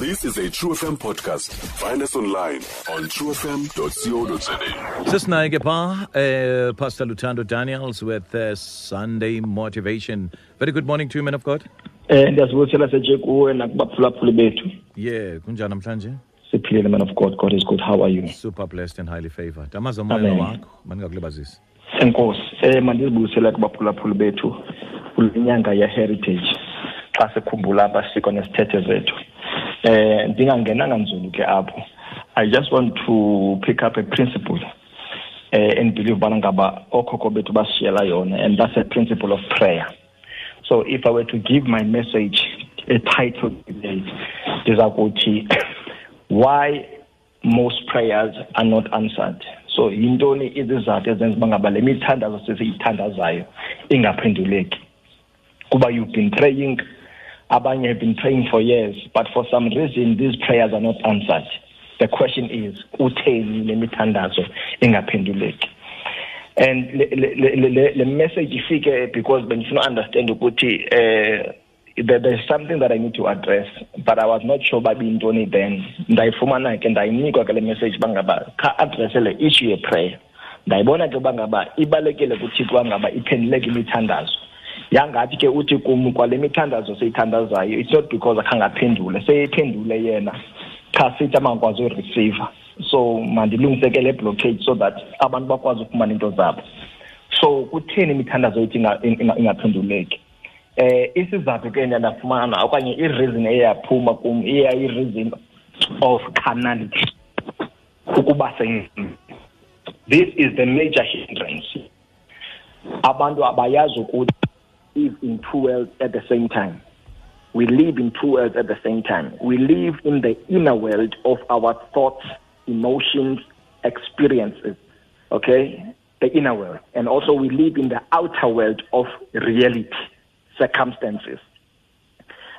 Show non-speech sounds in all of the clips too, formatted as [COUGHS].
This is a True FM podcast. Find us online on truefm.co.za. Sisinaye ke phaa, uh, Pastor Lutando Daniels with uh, Sunday Motivation. Very good morning to you, man of God. Eh ndiyazibulisela seje kuwe nakubaphulaphuli bethu. Yeah, kunjani namhlanje? Siphilile man of God. God is good. How are you? Super blessed and highly favored. Amazi omoya Amen. wakho, mandingakulibazisi. Enkosi. Eh mandizibulisela kubaphulaphuli bethu kule nyanga ye heritage. Xa sikhumbula amasiko nesithethe zethu. Eh ndingangenanga ke apho. I just want to pick up a principle. Eh and believe bana ngaba okhokho bethu basishiyela yona and that's a principle of prayer. So if I were to give my message a title today, ndiza kuthi [COUGHS] why most prayers are not answered. So yintoni izizathu ezenza uba ngaba le mithandazo sesiyithandazayo ingaphenduleki. Kuba you've been praying, abanye have been praying for years, but for some reason these prayers are not answered. The question is, kutheni le mithandazo ingaphenduleki? and le, le, le, le, message ifike because bengifuna understand ukuthi uh, there, there's something that I need to address but I was not sure babi intoni then ndayifumana ke ndayinikwa ke le message bangaba kha address le issue ye prayer ndayibona ke bangaba ibalekile kuthixo bangaba iphenduleke imithandazo yangathi ke uthi kum kwale mithandazo seyithandazayo it's not because akhange aphendule seyiphendule yena. Cha sithi amangakwazi uyireceiver. So mandilungiseke le so that abantu bakwazi ukufumana into zabo. So kutheni imithandazo yethu inga- inga- ingaphenduleki? Eh isizathu ke ndiyafumana okanye i-reason eyaphuma kum iya-i-reason of carnality ukuba this is the major hindrance. Abantu abayazi ukuthi live in two worlds at the same time we live in two worlds at the same time. We live in the inner world of our thoughts, emotions, experiences, okay? The inner world. And also we live in the outer world of reality, circumstances.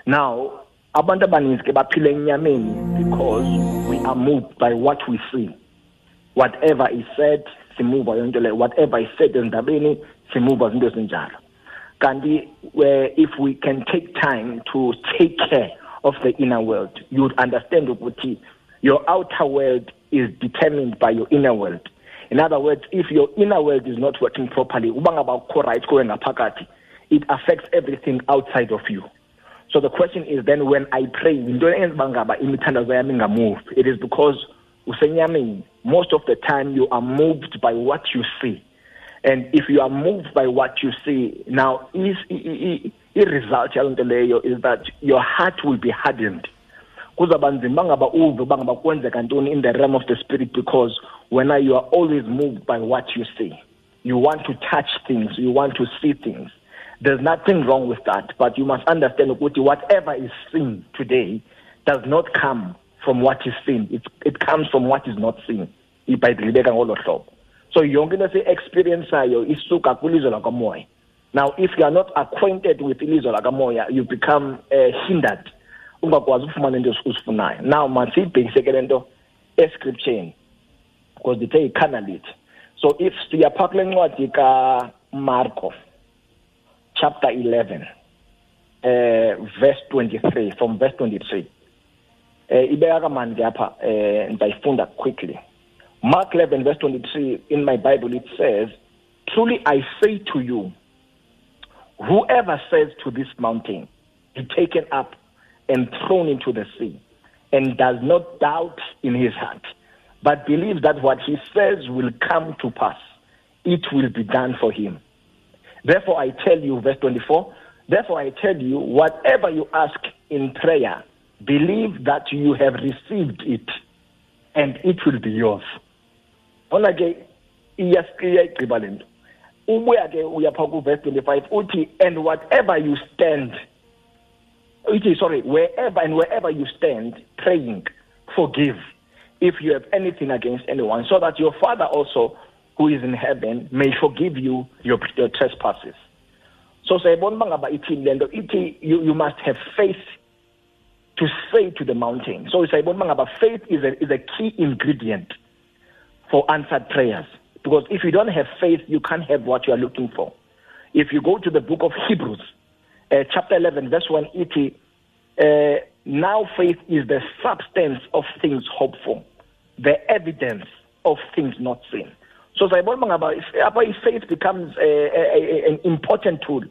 Now, abantu abaninzi ke enyameni because we are moved by what we see. Whatever is said, simuva. Whatever is said endabeni, simuva zinto. Kanti where if we can take time to take care of the inner world, you would understand ukuthi your outer world is determined by your inner world. In other words, if your inner world is not working properly, it affects everything outside of you. So the question is then when I pray, it is because. Most of the time you are moved by what you see. And if you are moved by what you see, now is result is that your heart will be hardened. in the realm of the spirit because when you are always moved by what you see. You want to touch things you want to see things. There's nothing wrong with that but you must understand ukuthi whatever is seen today does not come from what is seen. It, it comes from what is not seen. Ibhayibhile ibeka ngolo hlobo so yonke into esiyi-experienceayo isuka kwilizwe lakamoya. Now if you are not acquainted with ilizwe lakamoya you become uh, hindered. Ungakwazi ukufumana into uzifunayo now masiyibhekiseke le nto escriptureni because ndithe yi-carnality so if siyapha kule ncwadi kamarko chapter 11 uh, verse 23 from verse 23 eh ibeka kamani ke apha eh ndayifunda quickly. Mark 11 verse 23 in my bible it says truly i say to you whoever says to this mountain be taken up and thrown into the sea and does not doubt in his heart but believes that what he says will come to pass it will be done for him Therefore, I tell you, verse 24, therefore I tell you, whatever you ask in prayer, believe that you have received it, and it will be yours. Ona ke iyayigqiba le nto. Ubuya ke uyapha ku-verse 25 uthi, and whatever you stand, uthi, sorry, wherever and wherever you stand praying, forgive if you have anything against anyone, so that your Father also who is in heaven may forgive you your, your trespasses. So sayibona uba ngaba ithini le nto ithi you, you must have faith to say to the mountain. So sayibona uba ngaba faith is a, is a key ingredient for answered prayers. Because if you don't have faith, you can't have what you are looking for. If you go to the book of Hebrews, uh, chapter 11, verse 1, iti, uh, now faith is the substance of things hoped for, the evidence of things not seen. So if faith becomes a, a, a, an important tool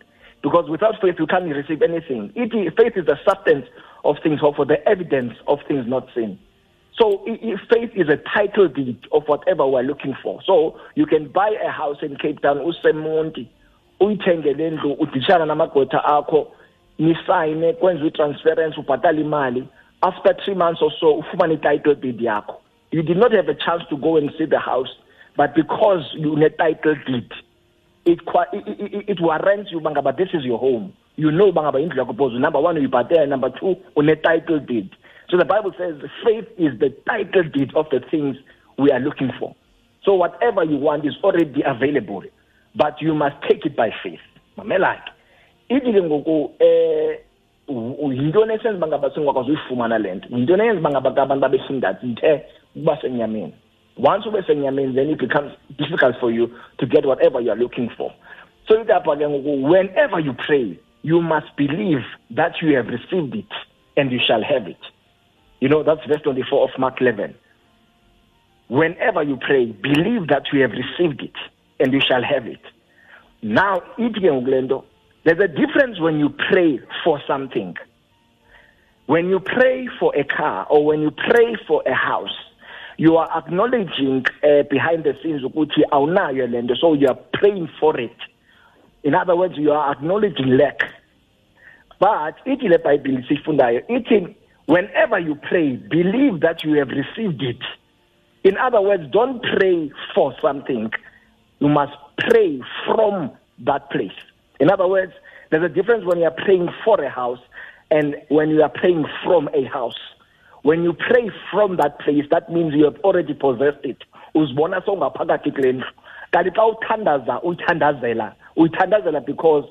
because without faith you can't receive anything. It, faith is the substance of things hoped for, the evidence of things not seen. So faith is a title deed of whatever we're looking for. So you can buy a house in Cape Town, usemonti, uyithengele ndlu, udishana namagqwetha akho, nisayine kwenza i-transference ubhatala imali. After three months or so ufumane i-title deed yakho. You did not have a chance to go and see the house but because you une-title deed it, it, it, warrants you bangaba this is your home. You know bangaba indlu yakho number one uyibhatele number two une-title deed so the bible says faith is the title deed of the things we are looking for. So whatever you want is already available but you must take it by faith. Mamelake. Ithi ke ngoku eh yintoni esenza uba ngaba singakwazi uyifumana le nto? Yintoni eyenza uba ngaba abantu babesindathi nthe ukuba senyameni? Once ube senyameni then it becomes difficult for you to get whatever you are looking for. So ithi apha ke ngoku whenever you pray you must believe that you have received it and you shall have it you know that's verse 24 of mark 11 whenever you pray believe that you have received it and you shall have it now le there's a difference when you pray for something. When you pray for a car or when you pray for a house, you are acknowledging uh, behind the scenes ukuthi awunayo lento so you are praying for it. In other words, you are acknowledging lack. But ithi le Bible sifundayo ithi whenever you pray, believe that you have received it. In other words, don't pray for something. You must pray from that place. In other words, there's a difference when you are praying for a house and when you are praying from a house. When you pray from that place, that means you have already possessed it. uzibona sowungaphakathi kule because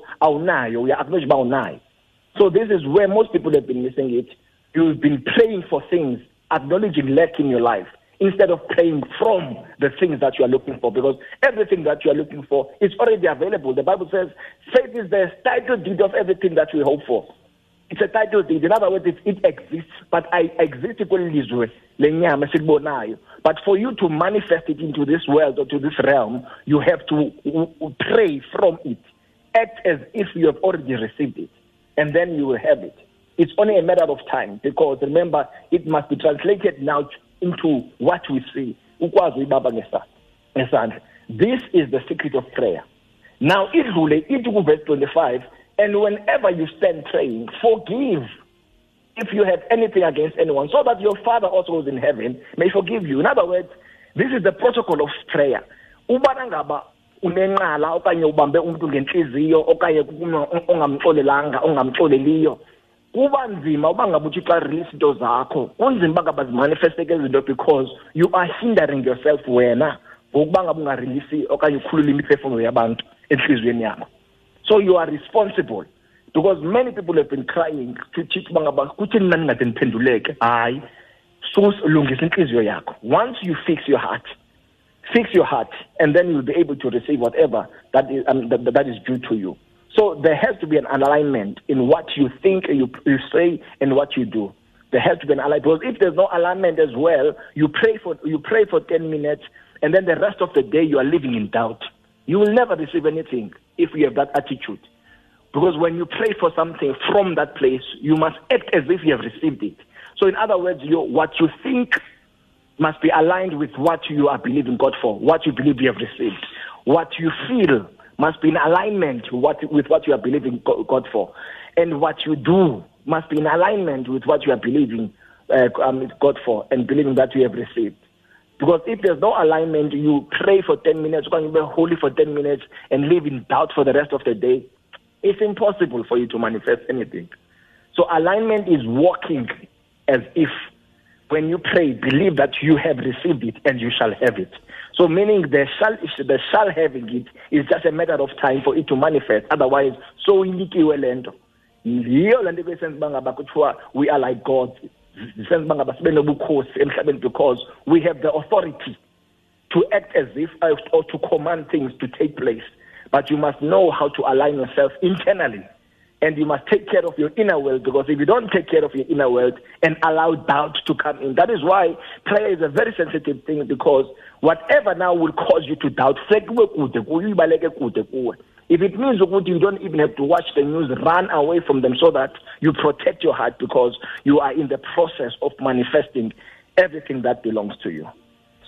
so this is where most people have been missing it you've been praying for things acknowledging lack in your life instead of praying from the things that you are looking for because everything that you are looking for is already available. The Bible says faith is the title deed of everything that we hope for. It's a title deed. In other words, it, exists, but I exist. But for you to manifest it into this world or to this realm, you have to pray from it. Act as if you have already received it, and then you will have it. It's only a matter of time because remember, it must be translated now into what we see. This is the secret of prayer. Now idlule ithi kuverse 25 and whenever you stand praying forgive if you have anything against anyone so that your father also is in heaven may forgive you. In other words this is the protocol of prayer. Unenqala okanye ubambe umuntu ngenhliziyo okanye ongamxolelanga ongamxoleliyo kuba nzima uba ngaba uthi release into zakho kunzima uba ngaba zimanifesteke izinto because you are hindering yourself wena ngokuba ngaba ungareleasi okanye ukhulula imiphefumlo yabantu enhliziyweni yakho so you are responsible because many people have been crying to uba ngaba kuthini mna ndingade ndiphenduleke hayi sukulungisa inhliziyo yakho. Once you fix your heart fix your heart and then you'll be able to receive whatever that is, um, that, that is due to you so there has to be an alignment in what you think, you, you say, and what you do. There has to be an alignment because if there's no alignment as well, you pray for you pray for ten minutes, and then the rest of the day you are living in doubt. You will never receive anything if you have that attitude. Because when you pray for something from that place, you must act as if you have received it. So, in other words, you, what you think must be aligned with what you are believing God for, what you believe you have received. What you feel must be in alignment with what, with what you are believing God for. And what you do must be in alignment with what you are believing uh, um, God for and believing that you have received. Because if there's no alignment, you pray for 10 minutes, you can be holy for 10 minutes and live in doubt for the rest of the day. It's impossible for you to manifest anything. So alignment is walking as if when you pray, believe that you have received it and you shall have it. So meaning the shall the shall having it is just a matter of time for it to manifest. Otherwise, so inikiwe lento. Yiyo lento kwesenza bangaba kuthiwa we are like God. Senza bangaba sibe nobukhosi emhlabeni because we have the authority to act as if or to command things to take place. But you must know how to align yourself internally and you must take care of your inner world because if you don't take care of your inner world and allow doubt to come in, that is why prayer is a very sensitive thing because whatever now will cause you to doubt, if it means you don't even have to watch the news, run away from them so that you protect your heart because you are in the process of manifesting everything that belongs to you.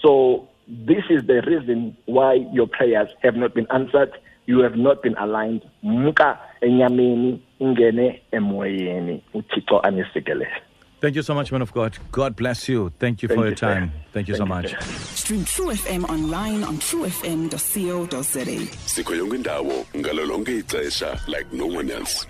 So this is the reason why your prayers have not been answered you have not been aligned mka enyameni ingene emoyeni uthixo anisikele Thank you so much, man of God. God bless you. Thank you Thank for you, your time. sir. Thank you so much. you. Stream True FM online on truefm.co.za. sikho yonke indawo ngalo ixesha like no one else